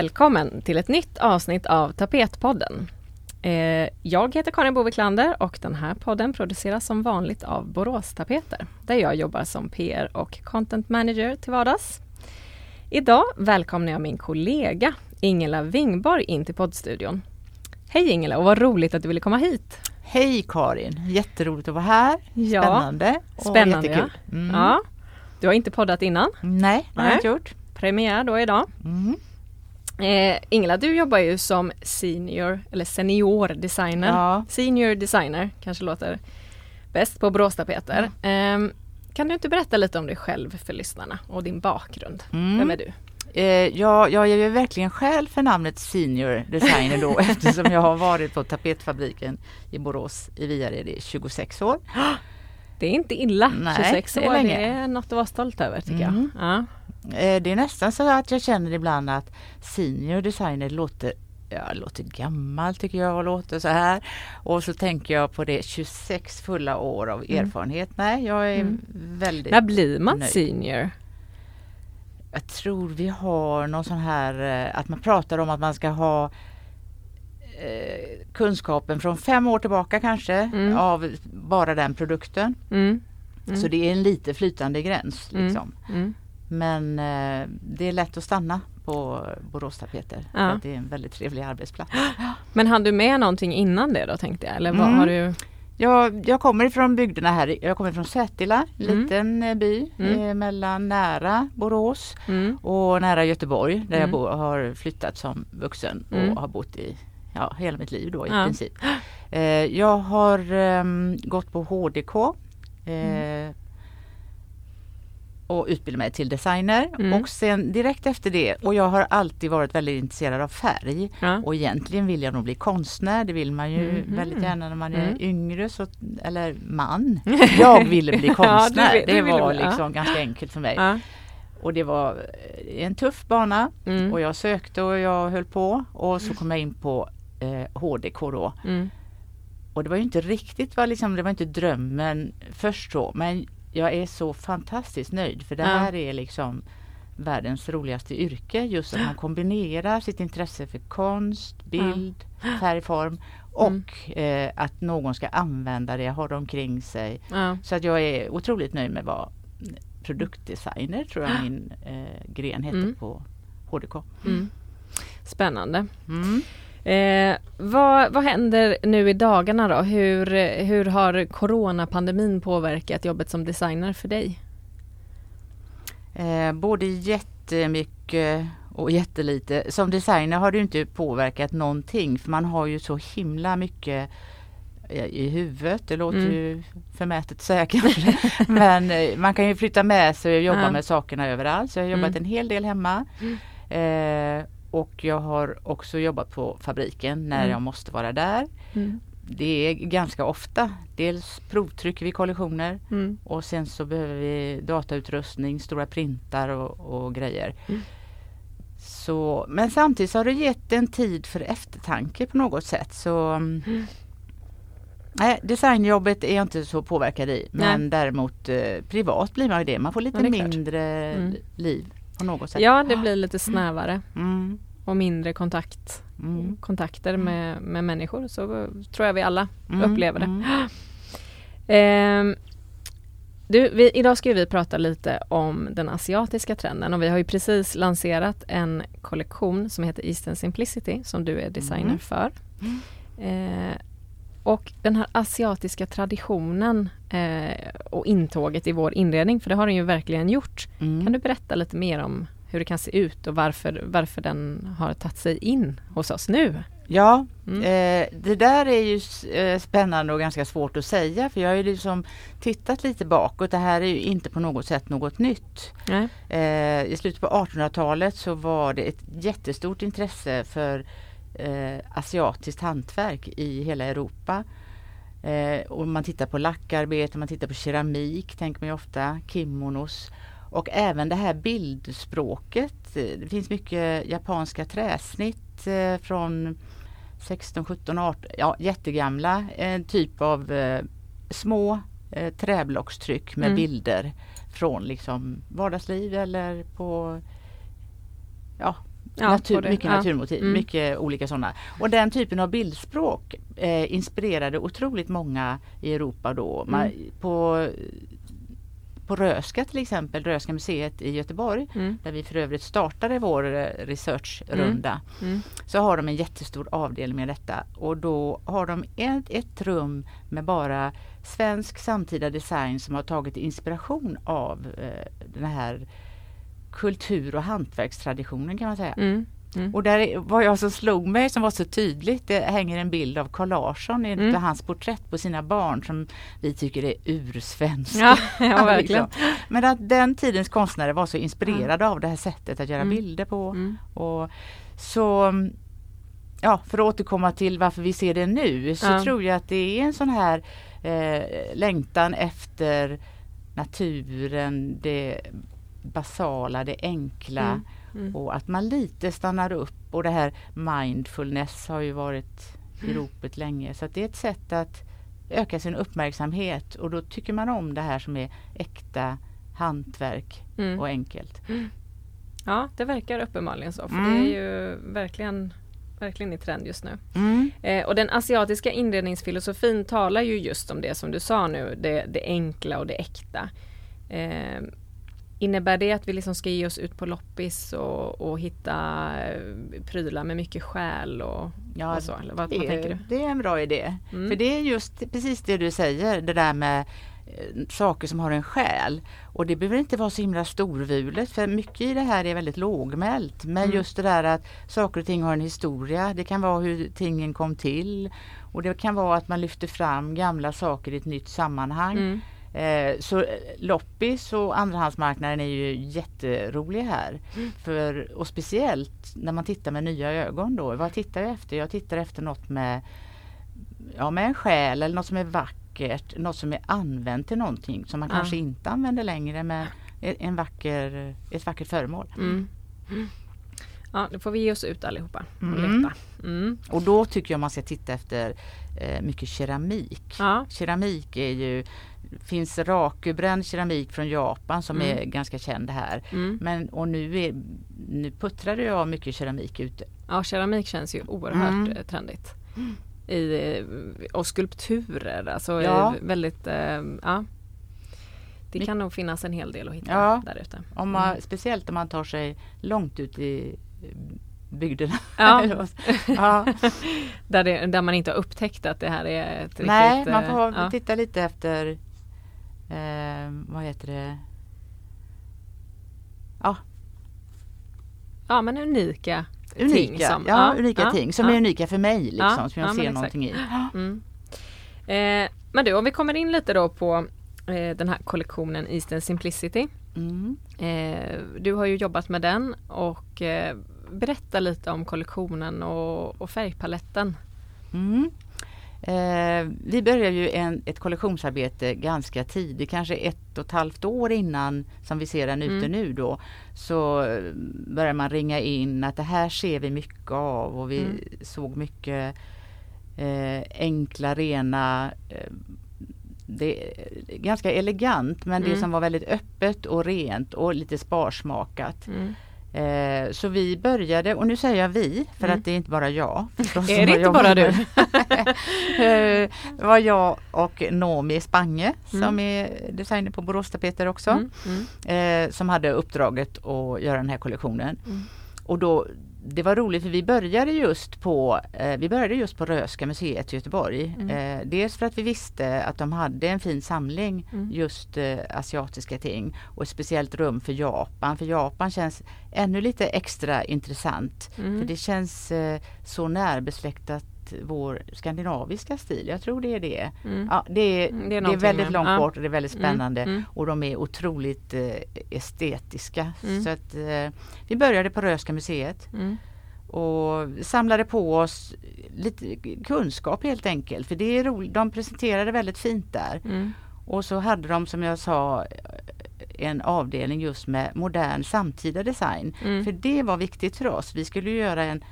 Välkommen till ett nytt avsnitt av Tapetpodden. Eh, jag heter Karin Boviklander och den här podden produceras som vanligt av Borås Tapeter, där jag jobbar som PR och content manager till vardags. Idag välkomnar jag min kollega Ingela Wingborg in till poddstudion. Hej Ingela och vad roligt att du ville komma hit. Hej Karin! Jätteroligt att vara här. Ja, Spännande. Spännande och jättekul. ja. Mm. ja. Du har inte poddat innan? Nej, det har jag inte gjort. Premiär då idag. Mm. Eh, Ingela, du jobbar ju som senior eller senior designer. Ja. Senior designer kanske låter bäst på Boråstapeter. Eh, kan du inte berätta lite om dig själv för lyssnarna och din bakgrund? Mm. Vem är du? Eh, jag, jag ger verkligen skäl för namnet senior designer då eftersom jag har varit på tapetfabriken i Borås i Viared i 26 år. Det är inte illa, Nej, 26 det är år, länge. det är något att vara stolt över tycker Mm. jag. Ja. Eh, det är nästan så att jag känner ibland att senior designer låter Ja, låter gammalt tycker jag och låter så här. Och så tänker jag på det 26 fulla år av Mm. erfarenhet. Nej, jag är Mm. väldigt När blir man nöjd. senior? Jag tror vi har någon sån här eh, att man pratar om att man ska ha eh, kunskapen från fem år tillbaka kanske Mm. av bara den produkten. Mm. Mm. Så det är en lite flytande gräns. Mm. Liksom. Mm. Men eh, det är lätt att stanna på Boråstapeter. Ja. För att det är en väldigt trevlig arbetsplats. Men hann du med någonting innan det då tänkte jag? Eller vad Mm. har du? Jag, jag kommer ifrån bygderna här. Jag kommer från Sätila, Mm. liten eh, by Mm. eh, mellan nära Borås Mm. och nära Göteborg där Mm. jag bo, har flyttat som vuxen och Mm. har bott i ja, hela mitt liv då i Ja. princip. Eh, jag har ehm, gått på HDK eh, Mm. Och utbildat mig till designer Mm. och sen direkt efter det och jag har alltid varit väldigt intresserad av färg Ja. och egentligen vill jag nog bli konstnär. Det vill man ju Mhm. väldigt gärna när man är Mm. yngre så, eller man. Jag ville bli Ja, konstnär. du vill- du det var bli, ja. liksom ganska enkelt för mig. Ja. Och det var eh, en tuff bana Mm. och jag sökte och jag höll på och så kom jag in på eh, HDK då. Mm. Och det var ju inte riktigt, var liksom, det var inte drömmen först så men jag är så fantastiskt nöjd för det Ja. här är liksom världens roligaste yrke. Just att man kombinerar sitt intresse för konst, bild, färgform och eh, att någon ska använda det, ha det omkring sig. Ja. Så att jag är otroligt nöjd med vad produktdesigner tror jag min eh, gren heter Mm. på HDK. Mm. Spännande. Mm. Eh, vad, vad händer nu i dagarna då? Hur, hur har coronapandemin påverkat jobbet som designer för dig? Eh, både jättemycket och jättelite. Som designer har det inte påverkat någonting för man har ju så himla mycket i huvudet. Det låter Mm. ju förmätet kanske. Men eh, man kan ju flytta med sig och jobba Ja. med sakerna överallt. Så jag har jobbat Mm. en hel del hemma. Eh, och jag har också jobbat på fabriken när Mm. jag måste vara där. Mm. Det är ganska ofta. Dels provtrycker vi kollektioner Mm. och sen så behöver vi datautrustning, stora printar och, och grejer. Mm. Så, men samtidigt har det gett en tid för eftertanke på något sätt. Så, mm. Mm. nej, designjobbet är jag inte så påverkad i. Men Nej. däremot eh, privat blir man ju det. Man får lite Ja, det mindre Mm. liv på något sätt. Ja, det blir lite snävare Mm, och mindre kontakt, mm, kontakter med, med människor. Så tror jag vi alla mm, upplever det. mm. Ehm, du, vi, idag ska vi prata lite om den asiatiska trenden och vi har ju precis lanserat en kollektion som heter Eastern Simplicity som du är designer Mm. för. Eh, och den här asiatiska traditionen eh, och intåget i vår inredning, för det har den ju verkligen gjort. Mm. Kan du berätta lite mer om hur det kan se ut och varför, varför den har tagit sig in hos oss nu? Ja, Mm. eh, det där är ju eh, spännande och ganska svårt att säga för jag har ju liksom tittat lite bakåt. Det här är ju inte på något sätt något nytt. Eh, I slutet på 1800-talet så var det ett jättestort intresse för eh, asiatiskt hantverk i hela Europa. Eh, och man tittar på lackarbete, man tittar på keramik, tänker man ju ofta, kimonos. Och även det här bildspråket. Eh, Det finns mycket japanska träsnitt eh, från 16, 17, 18, ja jättegamla. En typ av eh, små eh, träblockstryck med Mm. bilder från liksom vardagsliv eller på ja, Ja, natur, mycket ja. naturmotiv, Mm. mycket olika sådana. Och den typen av bildspråk eh, inspirerade otroligt många i Europa då. Man, Mm. på, på Röska till exempel, Röska museet i Göteborg, Mm. där vi för övrigt startade vår eh, researchrunda, Mm. så har de en jättestor avdelning med detta. Och då har de ett, ett rum med bara svensk samtida design som har tagit inspiration av eh, den här kultur och hantverkstraditionen kan man säga. Mm. Mm. Och där är- vad jag som slog mig som var så tydligt, det hänger en bild av Carl Larsson i Mm. hans porträtt på sina barn som vi tycker är ursvenska. Ja, ja, verkligen. Men att den tidens konstnärer var så inspirerade av det här sättet att göra Mm. bilder på. Mm. Och så Ja, för att återkomma till varför vi ser det nu så Ja. tror jag att det är en sån här eh, längtan efter naturen, det basala, det enkla Mm. Mm. och att man lite stannar upp och det här mindfulness har ju varit Mm. i ropet länge så att det är ett sätt att öka sin uppmärksamhet och då tycker man om det här som är äkta hantverk Mm. och enkelt. Ja, det verkar uppenbarligen så. För Mm. det är ju verkligen, verkligen i trend just nu. Mm. Eh, och den asiatiska inredningsfilosofin talar ju just om det som du sa nu, det, det enkla och det äkta. Eh, innebär det att vi liksom ska ge oss ut på loppis och, och hitta eh, prylar med mycket själ och, Ja, och så? Eller vad, vad det, tänker du? det är en bra idé. Mm. För det är just precis det du säger, det där med eh, saker som har en själ. Och det behöver inte vara så himla storvulet för mycket i det här är väldigt lågmält. Men Mm. just det där att saker och ting har en historia. Det kan vara hur tingen kom till. Och det kan vara att man lyfter fram gamla saker i ett nytt sammanhang. Mm. Eh, så eh, loppis och andrahandsmarknaden är ju jätteroliga här. Mm. För, och speciellt när man tittar med nya ögon då. Vad tittar jag efter? Jag tittar efter något med, ja, med en själ eller något som är vackert. Något som är använt till någonting som man Ja. kanske inte använder längre men en vacker, ett vackert föremål. Mm. Ja, då får vi ge oss ut allihopa och Mm. leta. Mm. Och då tycker jag man ska titta efter eh, mycket keramik. Ja. Keramik är ju finns rakubränd keramik från Japan som Mm. är ganska känd här. Mm. Men och nu, är, nu puttrade jag mycket keramik ute. ja, keramik känns ju oerhört Mm. eh, trendigt. I, eh, och skulpturer, alltså Ja. eh, väldigt, eh, ja. Det My- kan nog finnas en hel del att hitta Ja. där ute. Om man, Mm. Speciellt om man tar sig långt ut i eh, bygderna. Ja. ja. Där, det, där man inte har upptäckt att det här är ett Nej, riktigt... man eh, får ja. titta lite efter eh, vad heter det? Ja, ja, men unika unika, ting. Som, ja, unika ja, ting som ja. är unika för mig liksom, Ja, som jag ja, ser någonting i. Mm. Eh, men du, om vi kommer in lite då på eh, den här kollektionen Eastern Simplicity. Mm. Eh, du har ju jobbat med den och eh, berätta lite om kollektionen och, och färgpaletten. Mm. Eh, vi började ju en, ett kollektionsarbete ganska tidigt, kanske ett och ett halvt år innan som vi ser den ute Mm. nu då. Så eh, började man ringa in att det här ser vi mycket av och vi Mm. såg mycket eh, enkla, rena eh, det ganska elegant men det Mm. som var väldigt öppet och rent och lite sparsmakat. Mm. Eh, så vi började, och nu säger jag vi för Mm. att det är inte bara jag. förstås, Är det inte bara du? Eh, var jag och Nomi Spange Mm. som är designer på Boråstapeter också. Mm. Mm. Eh, som hade uppdraget att göra den här kollektionen. Mm. Och då, det var roligt för vi började just på, eh, vi började just på Röhsska museet i Göteborg. Mm. Eh, dels för att vi visste att de hade en fin samling Mm. just eh, asiatiska ting och ett speciellt rum för Japan. För Japan känns ännu lite extra intressant. Mm. För det känns eh, så närbesläktat vår skandinaviska stil. Jag tror det är det. Mm. Ja, det, är, Mm, det är det är väldigt långt bort och det är väldigt spännande. Mm, mm. Och de är otroligt eh, estetiska. Mm. Så att, eh, vi började på Röhsska museet Mm. och samlade på oss lite kunskap helt enkelt. För det är roligt. De presenterade väldigt fint där. Mm. Och så hade de som jag sa en avdelning just med modern samtida design. Mm. För det var viktigt för oss. Vi skulle göra en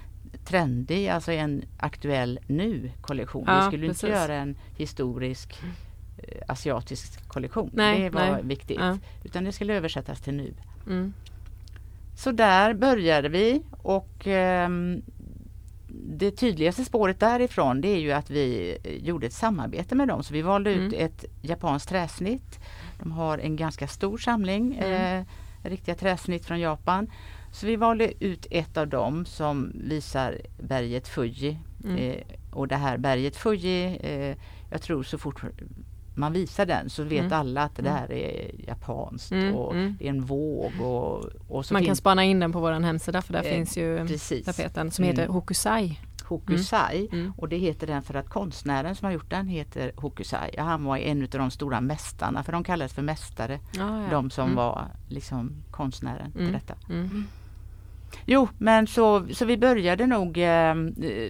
trendig, alltså en aktuell nu-kollektion. Ja, vi skulle precis. inte göra en historisk eh, asiatisk kollektion. Nej, det var nej. viktigt. Ja. Utan det skulle översättas till nu. Mm. Så där började vi och ehm, det tydligaste spåret därifrån det är ju att vi gjorde ett samarbete med dem. Så vi valde ut Mm. ett japanskt träsnitt. De har en ganska stor samling Mm. eh, riktiga träsnitt från Japan. Så vi valde ut ett av dem som visar berget Fuji. Mm. Eh, och det här berget Fuji, eh, jag tror så fort man visar den så vet Mm. alla att det Mm. här är japanskt Mm, och mm. det är en våg och, och Man kan spana in den på vår hemsida för där Eh, finns ju precis. tapeten som Mm. heter Hokusai. Hokusai Mm. och det heter den för att konstnären som har gjort den heter Hokusai. Ja, Han var en av de stora mästarna för de kallades för mästare. Ja, ja. De som Mm. var liksom konstnären till Mm. detta. Jo, men så, så vi började nog eh,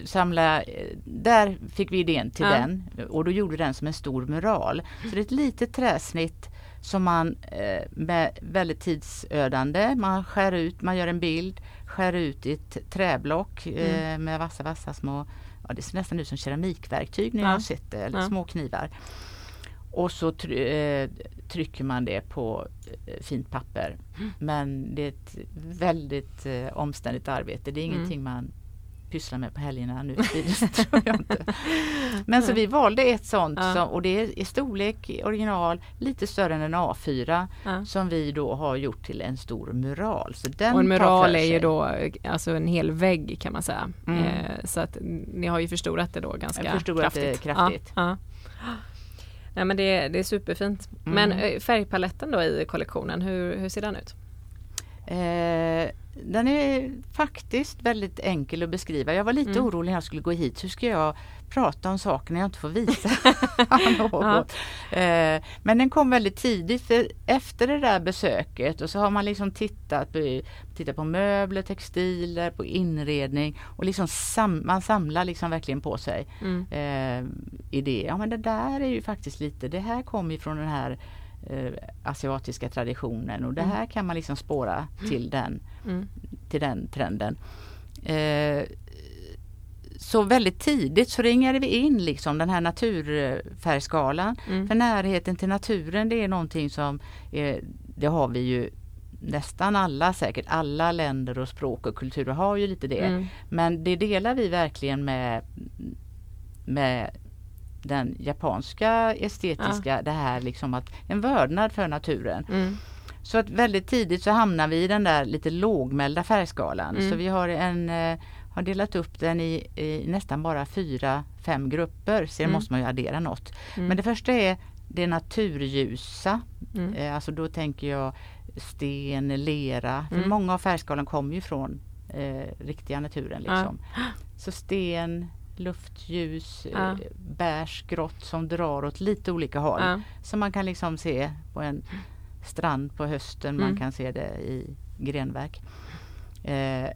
samla, där fick vi idén till Ja. den och då gjorde den som en stor mural. Så det är ett litet träsnitt som man eh, med väldigt tidsödande, man skär ut, man gör en bild, skär ut i ett träblock eh, Mm. med vassa, vassa små, ja det ser nästan ut som keramikverktyg när Ja. jag har sett det, eller Ja. små knivar. Och så eh, trycker man det på eh, fint papper. Mm. Men det är ett väldigt eh, omständigt arbete. Det är Mm. ingenting man pysslar med på helgerna nu tror jag inte. Men så vi valde ett sånt Ja. som, och det är i storlek original lite större än en A4 Ja. som vi då har gjort till en stor mural. Så den Och en mural är ju då alltså en hel vägg kan man säga. Mm. Eh, så att ni har ju förstorat det då ganska Jag förstorat det kraftigt. kraftigt. Ja, ja. Nej, men det, det är superfint. Men Mm. eh, färgpaletten då i kollektionen, hur, hur ser den ut? Eh, den är faktiskt väldigt enkel att beskriva. Jag var lite Mm. orolig när jag skulle gå hit. Hur ska jag prata om saker när jag inte får visa något? Eh, men den kom väldigt tidigt för efter det där besöket och så har man liksom tittat på, tittat på möbler, textiler, på inredning och liksom sam, man samlar liksom verkligen på sig Mm. eh, idéer. Ja men det där är ju faktiskt lite, det här kommer ju från den här eh, asiatiska traditionen och det Mm. här kan man liksom spåra till den, Mm. till den trenden. Eh, så väldigt tidigt så ringade vi in liksom den här naturfärgskalan. Mm. För närheten till naturen det är någonting som eh, det har vi ju nästan alla säkert, alla länder och språk och kulturer har ju lite det. Mm. Men det delar vi verkligen med, med den japanska estetiska, det här liksom att en vördnad för naturen. Mm. Så att väldigt tidigt så hamnar vi i den där lite lågmälda färgskalan. Mm. Så vi har en eh, har delat upp den i, i nästan bara fyra, fem grupper. Sen Mm. måste man ju addera något. Mm. Men det första är det naturljusa. Mm. Eh, alltså då tänker jag sten, lera. För Mm. många av färgskalan kommer ju från eh, riktiga naturen. Ja. Liksom. Så sten, luftljus, Ja. eh, beige, grått som drar åt lite olika håll. Ja. Som man kan liksom se på en strand på hösten, man Mm. kan se det i grenverk. Eh,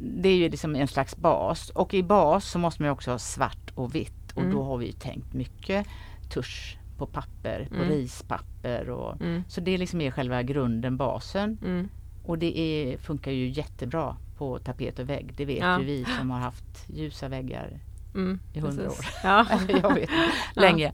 det är ju liksom en slags bas och i bas så måste man också ha svart och vitt och Mm. då har vi tänkt mycket tusch på papper, på Mm. rispapper och Mm. så det liksom är själva grunden, basen. Mm. Och det är, funkar ju jättebra på tapet och vägg. Det vet Ja. ju vi som har haft ljusa väggar Mm. i hundra år. Ja. Jag vet länge.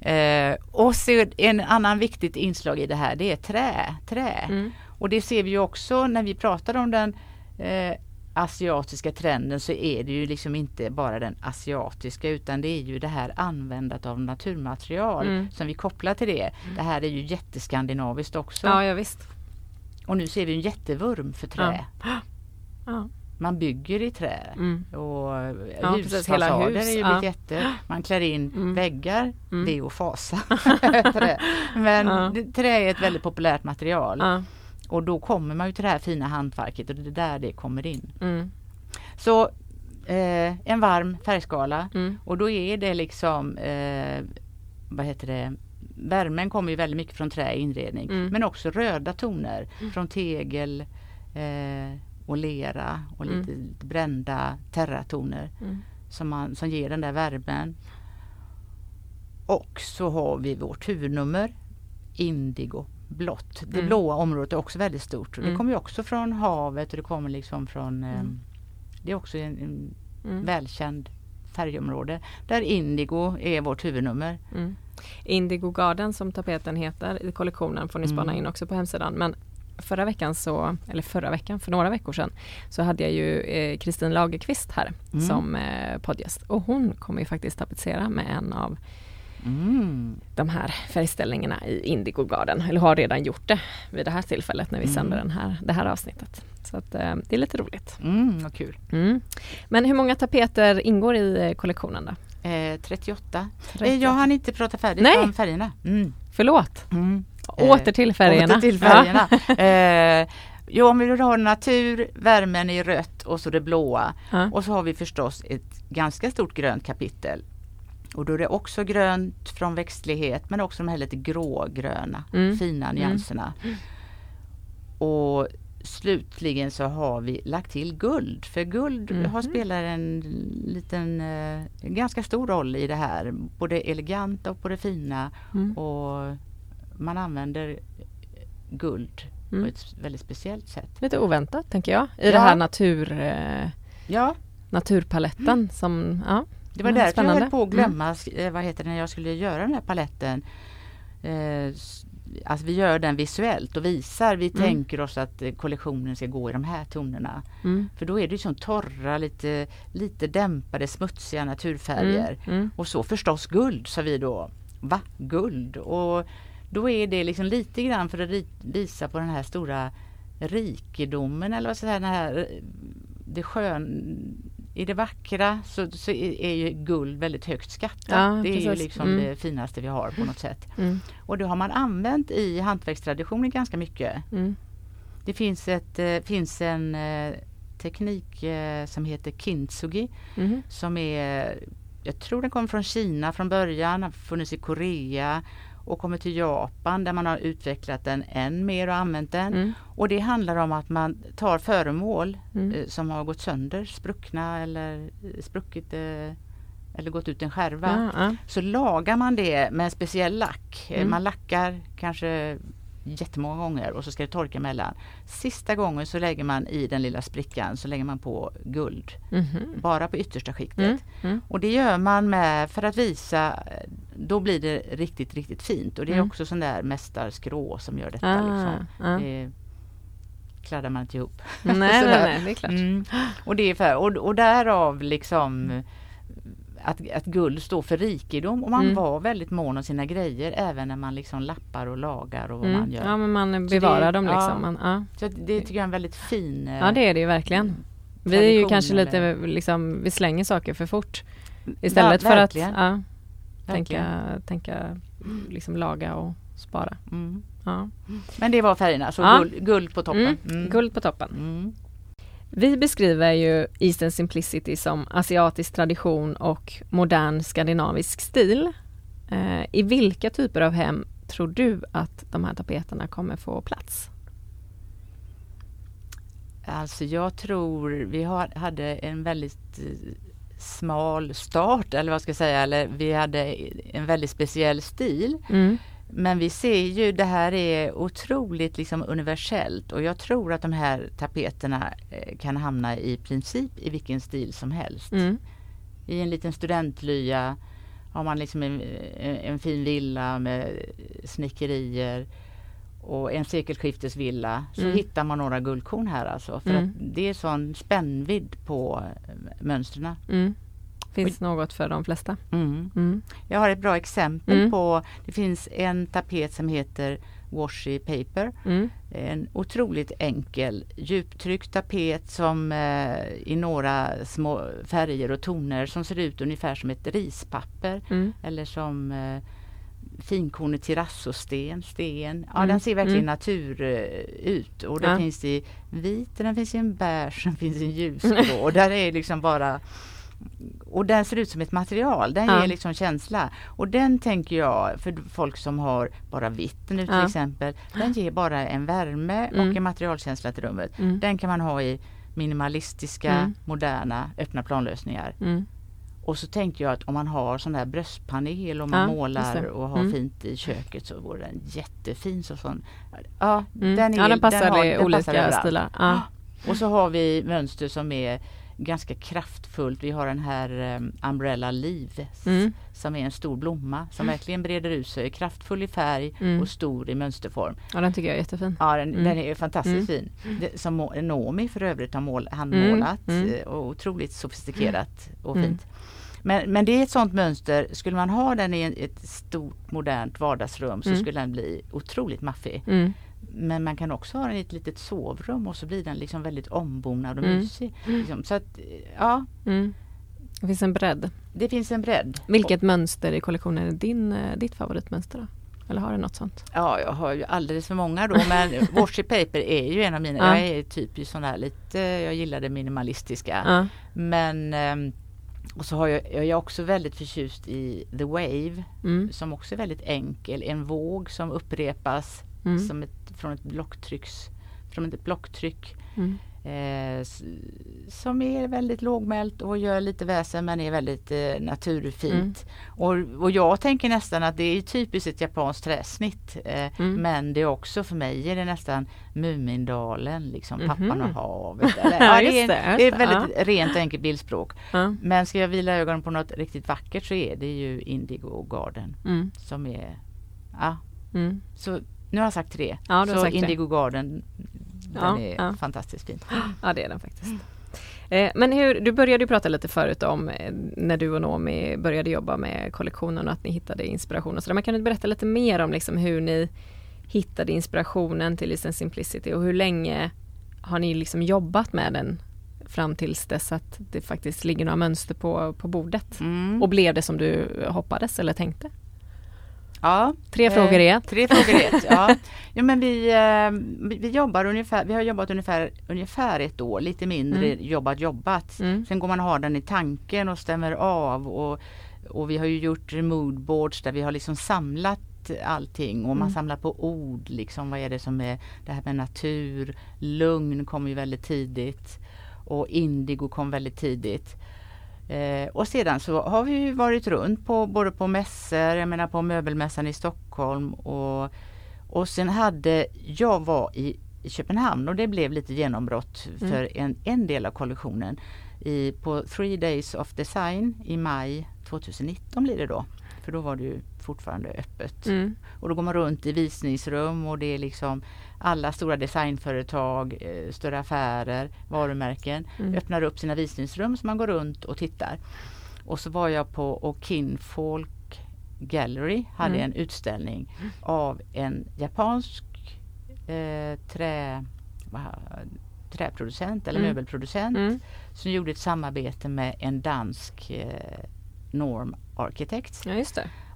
Eh, och så en annan viktigt inslag i det här det är trä. trä. Mm. Och det ser vi också när vi pratar om den eh, asiatiska trenden så är det ju liksom inte bara den asiatiska utan det är ju det här användandet av naturmaterial Mm. som vi kopplar till det. Det här är ju jätteskandinaviskt också. ja, ja visst. Och nu ser vi en jättevurm för trä. Ja. Man bygger i trä. Mm. Och Ja, precis, hela husfasader hus, är ju ja. jätte... Man klär in Mm. väggar, Mm. det är att fasa. trä. Men Ja. trä är ett väldigt populärt material. Ja. Och då kommer man ju till det här fina hantverket och det är där det kommer in. Mm. Så eh, en varm färgskala Mm. och då är det liksom eh, vad heter det Värmen kommer ju väldigt mycket från trä i inredning Mm. men också röda toner från tegel eh, och lera och Mm. lite brända terratoner Mm. som, man, som ger den där värmen. Och så har vi vårt huvudnummer indigo blått. Det Mm. blåa området är också väldigt stort. Och Det Mm. kommer också från havet och det kommer liksom från eh, Mm. Det är också en, en Mm. välkänd färgområde där indigo är vårt huvudnummer. Mm. Indigo Garden som tapeten heter i kollektionen får ni spana in också på hemsidan. Men förra veckan så, eller förra veckan, för några veckor sedan, så hade jag ju eh, Kristin Lagerqvist här Mm. som eh, poddgäst. Och hon kommer ju faktiskt tapetsera med en av Mm. de här färgställningarna i Indigo Garden, eller har redan gjort det vid det här tillfället när vi Mm. sänder den här, det här avsnittet. Så att, eh, det är lite roligt. Mm, vad kul. Mm. Men hur många tapeter ingår i eh, kollektionen då? Eh, 38. Eh, 38. jag hann inte prata färdigt Nej. om färgerna. Mm. Förlåt, Mm. Åter till färgerna. Åter till färgerna. eh, jo, om vi vill ha natur, värmen i rött och så det blåa. Ja. Och så har vi förstås ett ganska stort grönt kapitel. Och då är det också grönt från växtlighet men också de här lite grågröna Mm. fina nyanserna. Och slutligen så har vi lagt till guld. För guld Mhm. har spelat en liten, eh, en ganska stor roll i det här. Både eleganta och på det fina. Mm. Och man använder guld Mm. på ett väldigt speciellt sätt. Lite oväntat tänker jag, i Ja. det här natur, eh, Ja, naturpaletten som, ja. det var Mm, därför jag höll på att glömma, mm. vad heter det, när jag skulle göra den här paletten. Eh, alltså vi gör den visuellt och visar, vi Mm. tänker oss att eh, kollektionen ska gå i de här tonerna. Mm. För då är det ju som torra, lite, lite dämpade, smutsiga naturfärger. Mm. Mm. Och så förstås guld, sa vi då. Va? Guld? Och då är det liksom lite grann för att visa på den här stora rikedomen eller vad ska jag säga, den här, eh, det skön, i det vackra så, så är ju guld väldigt högt skattat. Ja, det är ju liksom Mm. det finaste vi har på något sätt. Mm. Och det har man använt i hantverkstraditionen ganska mycket. Mm. Det finns, ett, eh, finns en eh, teknik som heter kintsugi Mhm. som är, jag tror den kommer från Kina från början, har funnits i Korea och kommer till Japan där man har utvecklat den än mer och använt den. Mm. Och det handlar om att man tar föremål Mm. eh, som har gått sönder, spruckna eller eh, spruckit eh, eller gått ut en skärva. Ja, ja. Så lagar man det med en speciell lack. Mm. Man lackar kanske jättemånga gånger och så ska det torka emellan. Sista gången så lägger man i den lilla sprickan så lägger man på guld. Mhm. Bara på yttersta skiktet. Mm. Mm. Och det gör man med för att visa, då blir det riktigt, riktigt fint. Och det är Mm. också sån där mästarskrå som gör detta. Ah, liksom. ah. Det kladdar man inte ihop. Nej, nej, nej, det är klart. Mm. Och, det är för, och, och därav liksom att, att guld står för rikedom och man Mm. var väldigt mån om sina grejer även när man liksom lappar och lagar och vad Mm. man gör. Ja, men man det- bevarar dem ja. liksom. Man, ja. Så det tycker jag är en väldigt fin ja, det är det ju verkligen. Vi är ju kanske lite, liksom, vi slänger saker för fort. Istället för att ja, tänka, tänka liksom laga och spara. Mm. Ja. Men det var färgerna, så Ja. guld, guld på toppen. Mm. Mm. Guld på toppen. Vi beskriver ju Eastern Simplicity som asiatisk tradition och modern skandinavisk stil. Eh, I vilka typer av hem tror du att de här tapeterna kommer få plats? Alltså jag tror vi har, hade en väldigt eh, smal start eller vad ska jag säga, eller vi hade en väldigt speciell stil. Mm. Men vi ser ju det här är otroligt liksom universellt och jag tror att de här tapeterna eh, kan hamna i princip i vilken stil som helst. Mm. I en liten studentlya har man liksom en, en fin villa med snickerier och en sekelskiftesvilla så Mm. hittar man några guldkorn här alltså. För Mm. att det är sån spännvidd på eh, mönstren. Finns något för de flesta. Mm. Mm. Jag har ett bra exempel Mm. på, det finns en tapet som heter Washi Paper. Mm. En otroligt enkel djuptryckt tapet som eh, i några små färger och toner som ser ut ungefär som ett rispapper Mm. eller som eh, finkornet terrazzosten, sten. Ja, Mm, den ser verkligen mm. natur eh, ut och det Ja. finns i vit, den finns i en beige, den finns i en ljusgrå och där är liksom bara och den ser ut som ett material, den Ja. ger liksom känsla. Och den tänker jag, för folk som har bara vitt nu till Ja. exempel, den ger bara en värme Mm. och en materialkänsla till rummet. Mm. Den kan man ha i minimalistiska, Mm. moderna, öppna planlösningar. Mm. Och så tänkte jag att om man har sån där bröstpanel och man Ja, målar och har Mm. fint i köket så vore den jättefin. Så sån. Ja, Mm. den, är, ja, den passar har- i den olika stilar. Ja. Och så har vi mönster som är ganska kraftfullt. Vi har den här um, Umbrella Leaves Mm. som är en stor blomma som verkligen breder ut sig, kraftfull i färg Mm. och stor i mönsterform. Ja, den tycker jag är jättefin. Ja, den, Mm. den är fantastiskt fin. Det, som Nomi för övrigt har mål, handmålat Mm, mm. eh, och otroligt sofistikerat och Mm. fint. Men, men det är ett sånt mönster, skulle man ha den i ett stort modernt vardagsrum så Mm. skulle den bli otroligt maffig. Men man kan också ha den i ett litet sovrum och så blir den liksom väldigt ombonad och Mm. mysig. Liksom. Så att, ja, Mm. Det finns en bredd. det finns en bredd. Vilket mönster i kollektionen är din, eh, ditt favoritmönster då? Eller har du något sånt? Ja, jag har ju alldeles för många då men Washi Paper är ju en av mina, Ja. jag är typiskt sån där lite, jag gillar det minimalistiska. Ja. Men ehm, och så har jag, jag är också väldigt förtjust i The Wave Mm. som också är väldigt enkel. En våg som upprepas Mm. som ett, från ett blocktrycks, från ett blocktryck. Mm. Eh, som är väldigt lågmält och gör lite väsen men är väldigt eh, naturfint. Och, och jag tänker nästan att det är typiskt ett japanskt träsnitt. Eh, Mm. Men det är också för mig är det nästan Mumindalen, liksom Mhm. pappan och havet. Eller, Ja, ja, det, är, det, är väldigt rent och enkelt bildspråk. Ja. Men ska jag vila ögonen på något riktigt vackert så är det ju Indigo Garden Mm. som är, ja, Mm. så nu har jag sagt tre. Ja, så. Indigo Garden, den Ja, är ja. fantastiskt fin. Ja, det är den faktiskt. Eh, Men hur, du började ju prata lite förut om eh, när du och Nomi började jobba med kollektionen och att ni hittade inspiration och sådär. Men kan du berätta lite mer om liksom hur ni hittade inspirationen till Listen Simplicity och hur länge har ni liksom jobbat med den fram tills dess att det faktiskt ligger några mönster på, på bordet? Mm. Och blev det som du hoppades eller tänkte? Ja, Tre eh, frågor i ett. Tre frågor i ett, ja. ja men vi, eh, vi, vi jobbar ungefär, vi har jobbat ungefär, ungefär ett år, lite mindre Mm. jobbat jobbat. Mm. Sen går man och har den i tanken och stämmer av och, och vi har ju gjort moodboards där vi har liksom samlat allting och man Mm. samlar på ord liksom. Vad är det som är det här med natur, lugn kom ju väldigt tidigt och indigo kom väldigt tidigt. Eh, och sedan så har vi ju varit runt på både på mässor, jag menar på möbelmässan i Stockholm och, och sen hade, jag var i Köpenhamn och det blev lite genombrott Mm. för en, en del av kollektionen. I, på Three Days of Design i maj 2019 blir det då. För då var det ju fortfarande öppet. Mm. Och då går man runt i visningsrum och det är liksom alla stora designföretag, eh, större affärer, varumärken Mm. öppnar upp sina visningsrum så man går runt och tittar. Och så var jag på och Kinfolk Gallery hade Mm. en utställning av en japansk eh, trä, träproducent eller Mm. möbelproducent Mm. som gjorde ett samarbete med en dansk eh, Norm Architects. Ja,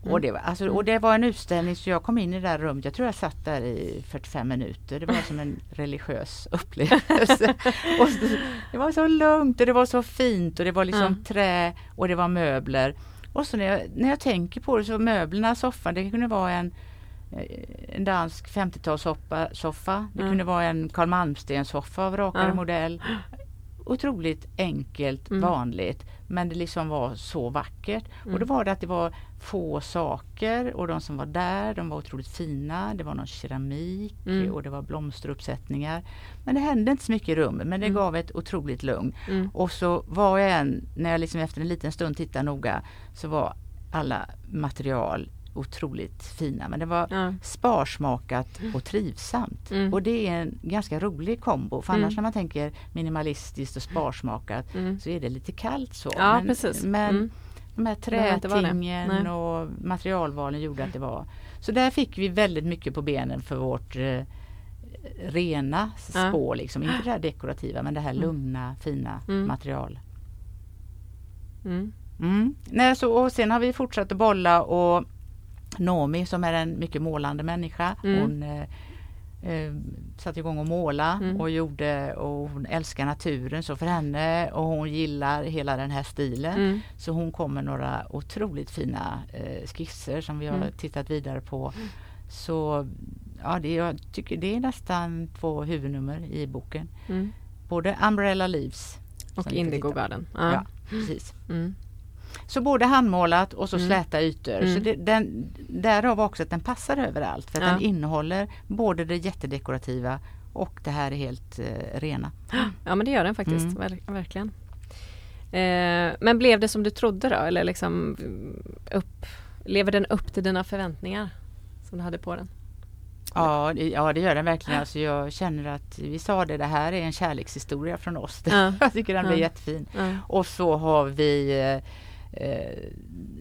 det. Och, det var, alltså, Mm. och det var en utställning så jag kom in i det där rummet, jag tror jag satt där i 45 minuter. Det var som en religiös upplevelse. och det var så lugnt och det var så fint och det var liksom Ja. trä och det var möbler. Och så när jag, när jag tänker på det så möblerna, soffan, det kunde vara en eh, en dansk 50-talssoffa, soffa. det Ja. kunde vara en Carl Malmsten soffa av rakare modell. Otroligt enkelt, Mm. vanligt men det liksom var så vackert. Och då var det att det var få saker och de som var där de var otroligt fina. Det var någon keramik Mm. och det var blomsteruppsättningar. Men det hände inte så mycket i rummet men det Mm. gav ett otroligt lugn. Mm. Och så var jag än, när jag liksom efter en liten stund tittade noga så var alla material otroligt fina. Men det var Ja. sparsmakat och trivsamt. Mm. Och det är en ganska rolig kombo. För Mm. annars när man tänker minimalistiskt och sparsmakat Mm. så är det lite kallt så. Ja, men, precis. Men Mm. de här trätingen och materialvalen gjorde att det var. Så där fick vi väldigt mycket på benen för vårt eh, rena Ja. spår. Liksom. Inte det här dekorativa men det här Mm. lugna fina Mm. material. Mm. Mm. Nej, så, och sen har vi fortsatt att bolla och Nomi som är en mycket målande människa. Mm. Hon eh, eh, satte igång att måla Mm. och gjorde och hon älskar naturen så för henne och hon gillar hela den här stilen. Mm. Så hon kom med några otroligt fina eh, skisser som vi har Mm. tittat vidare på. Så ja, det, jag tycker det är nästan två huvudnummer i boken. Mm. Både Umbrella Leaves Och Indigo. Garden. Ja, Ja. precis. Mm. Så både handmålat och så Mm. släta ytor. Mm. Så det, den, därav också att den passar överallt. För att Ja. den innehåller både det jättedekorativa och det här är helt eh, rena. Ja men det gör den faktiskt, Mm. ver- verkligen. Eh, men blev det som du trodde då? Eller liksom upp, lever den upp till dina förväntningar som du hade på den? Ja, det, ja, det gör den verkligen. Alltså jag känner att vi sa det, det här är en kärlekshistoria från oss. Ja. jag tycker den blir ja. jättefin. Ja. Och så har vi eh,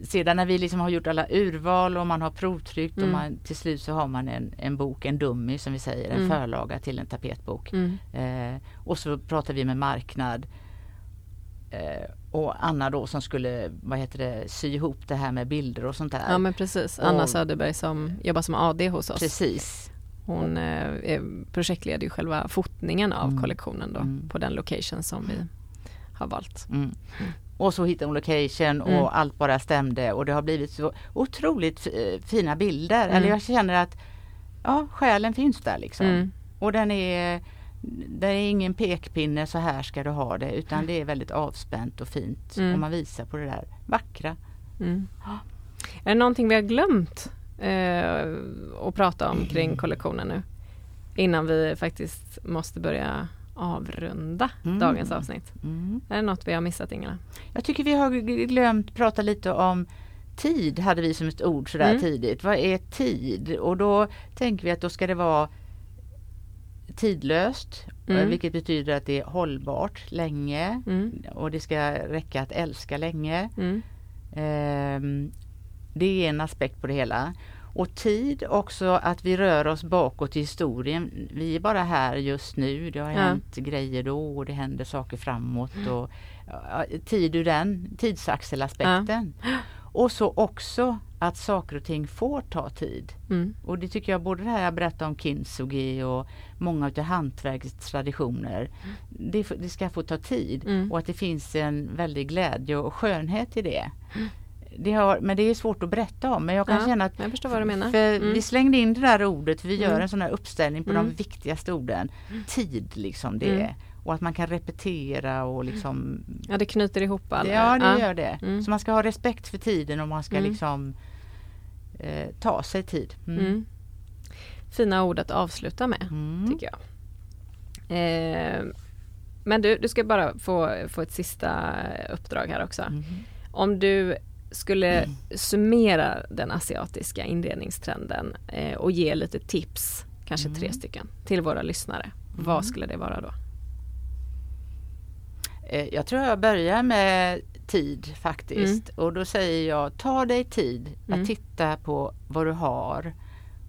sedan när vi liksom har gjort alla urval och man har provtryckt mm. och man, till slut så har man en, en bok, en dummy som vi säger, en mm. förlaga till en tapetbok. Mm. Eh, och så pratar vi med marknad eh, och Anna då som skulle vad heter det, sy ihop det här med bilder och sånt där. Ja men precis, Anna och, Söderberg som jobbar som AD hos oss. Precis. Hon eh, projektleder ju själva fotningen av mm. kollektionen då mm. på den location som vi har valt. Och så hittade hon location och mm. allt bara stämde och det har blivit så otroligt fina bilder. Eller mm. jag känner att ja, själen finns där liksom. Mm. Och den är det är ingen pekpinne, så här ska du ha det, utan mm. det är väldigt avspänt och fint. Mm. Och man visar på det där vackra. Mm. Är det någonting vi har glömt eh, att prata om kring kollektionen nu? Innan vi faktiskt måste börja avrunda mm. dagens avsnitt. Mm. Är det något vi har missat Ingela? Jag tycker vi har glömt prata lite om tid hade vi som ett ord sådär mm. tidigt. Vad är tid? Och då tänker vi att då ska det vara tidlöst, mm. vilket betyder att det är hållbart länge mm. och det ska räcka att älska länge. Mm. Um, det är en aspekt på det hela. Och tid också att vi rör oss bakåt i historien. Vi är bara här just nu. Det har ja. hänt grejer då och det händer saker framåt. Mm. Och, tid ur den tidsaxelaspekten. Ja. Och så också att saker och ting får ta tid. Mm. Och det tycker jag både det här jag berättade om kintsugi och många av hantverkets traditioner. Mm. Det, det, ska få ta tid mm. och att det finns en väldig glädje och skönhet i det. Mm. Det har, men det är svårt att berätta om. Men jag kan ja, känna att jag förstår vad du menar. För mm. Vi slängde in det där ordet, vi gör mm. en sån här uppställning på de viktigaste orden. Tid liksom det och att man kan repetera och liksom Ja det knyter ihop alla. Ja det ja. gör det. Mm. Så man ska ha respekt för tiden och man ska mm. liksom eh, ta sig tid. Mm. mm. Fina ord att avsluta med mm. tycker jag. Eh, men du, du ska bara få, få ett sista uppdrag här också. Mm. Om du skulle summera den asiatiska inredningstrenden eh, och ge lite tips, kanske tre stycken, till våra lyssnare. Vad skulle det vara då? Eh, jag tror jag börjar med tid faktiskt. Mm. Och då säger jag, ta dig tid mm. att titta på vad du har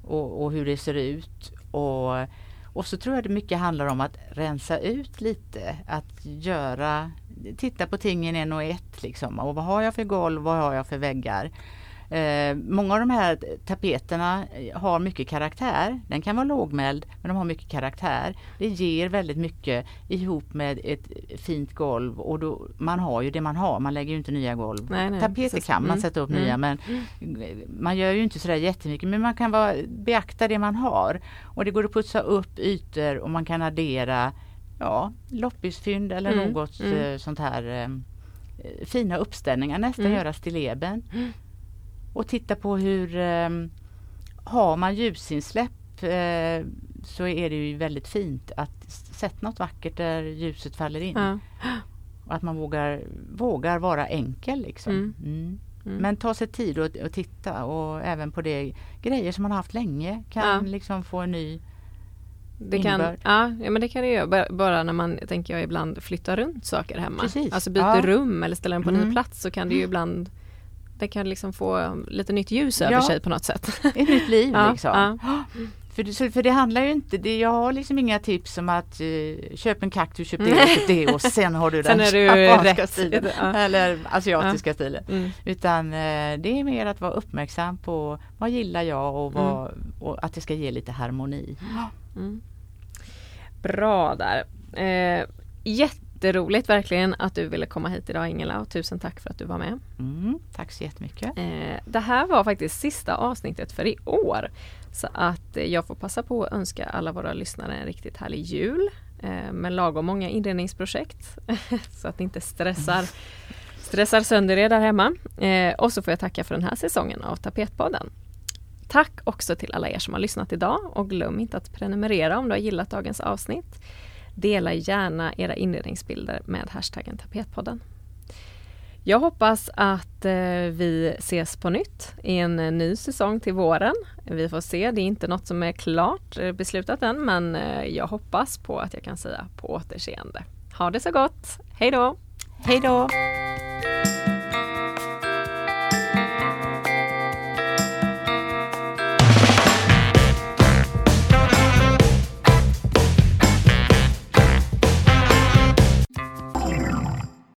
och, och, hur det ser ut. Och, och så tror jag det mycket handlar om att rensa ut lite. Att göra, titta på tingen en och ett liksom. Och vad har jag för golv, vad har jag för väggar? Eh, många av de här tapeterna har mycket karaktär. Den kan vara lågmäld men de har mycket karaktär. Det ger väldigt mycket ihop med ett fint golv och då, man har ju det man har. Man lägger ju inte nya golv. Nej, nej, Tapeter kan man mm, sätta upp mm, nya men man gör ju inte sådär jättemycket men man kan vara, beakta det man har. Och det går att putsa upp ytor och man kan addera ja, loppisfynd eller mm, något mm. Eh, sånt här eh, fina uppställningar, nästan mm. göra stilleben. Mm och titta på hur eh, har man ljusinsläpp eh, så är det ju väldigt fint att sätta något vackert där ljuset faller in. Ja. Och att man vågar, vågar vara enkel liksom. Mm. Mm. Mm. Men ta sig tid att, att titta och även på det grejer som man har haft länge kan ja. liksom få en ny det kan, ja, ja, men det kan det göra. Bara när man, tänker jag, ibland flyttar runt saker hemma. Precis. Alltså byter ja. rum eller ställer den på mm. ny plats så kan det ju mm. ibland det kan liksom få lite nytt ljus över ja. sig på något sätt. Ett nytt liv ja, liksom. Ja. För, för det handlar ju inte, det, jag har liksom inga tips om att uh, köp en kaktus, köp det, köp det och sen har du den japanska stilen. Eller asiatiska stilen. Mm. Utan uh, det är mer att vara uppmärksam på vad gillar jag och, vad, mm. och att det ska ge lite harmoni. Mm. Bra där. Eh, jätte jätteroligt verkligen att du ville komma hit idag Ingela och tusen tack för att du var med. Tack så jättemycket. Eh, det här var faktiskt sista avsnittet för i år. Så att eh, jag får passa på att önska alla våra lyssnare en riktigt härlig jul eh, med lagom många inredningsprojekt så att ni inte stressar, stressar sönder er där hemma. Och så får jag tacka för den här säsongen av Tapetpodden. Tack också till alla er som har lyssnat idag och glöm inte att prenumerera om du har gillat dagens avsnitt. Dela gärna era inredningsbilder med hashtaggen tapetpodden. Jag hoppas att eh, vi ses på nytt i en eh, ny säsong till våren. Vi får se, det är inte något som är klart eh, beslutat än men eh, jag hoppas på att jag kan säga på återseende. Ha det så gott! Hej då! Hej då!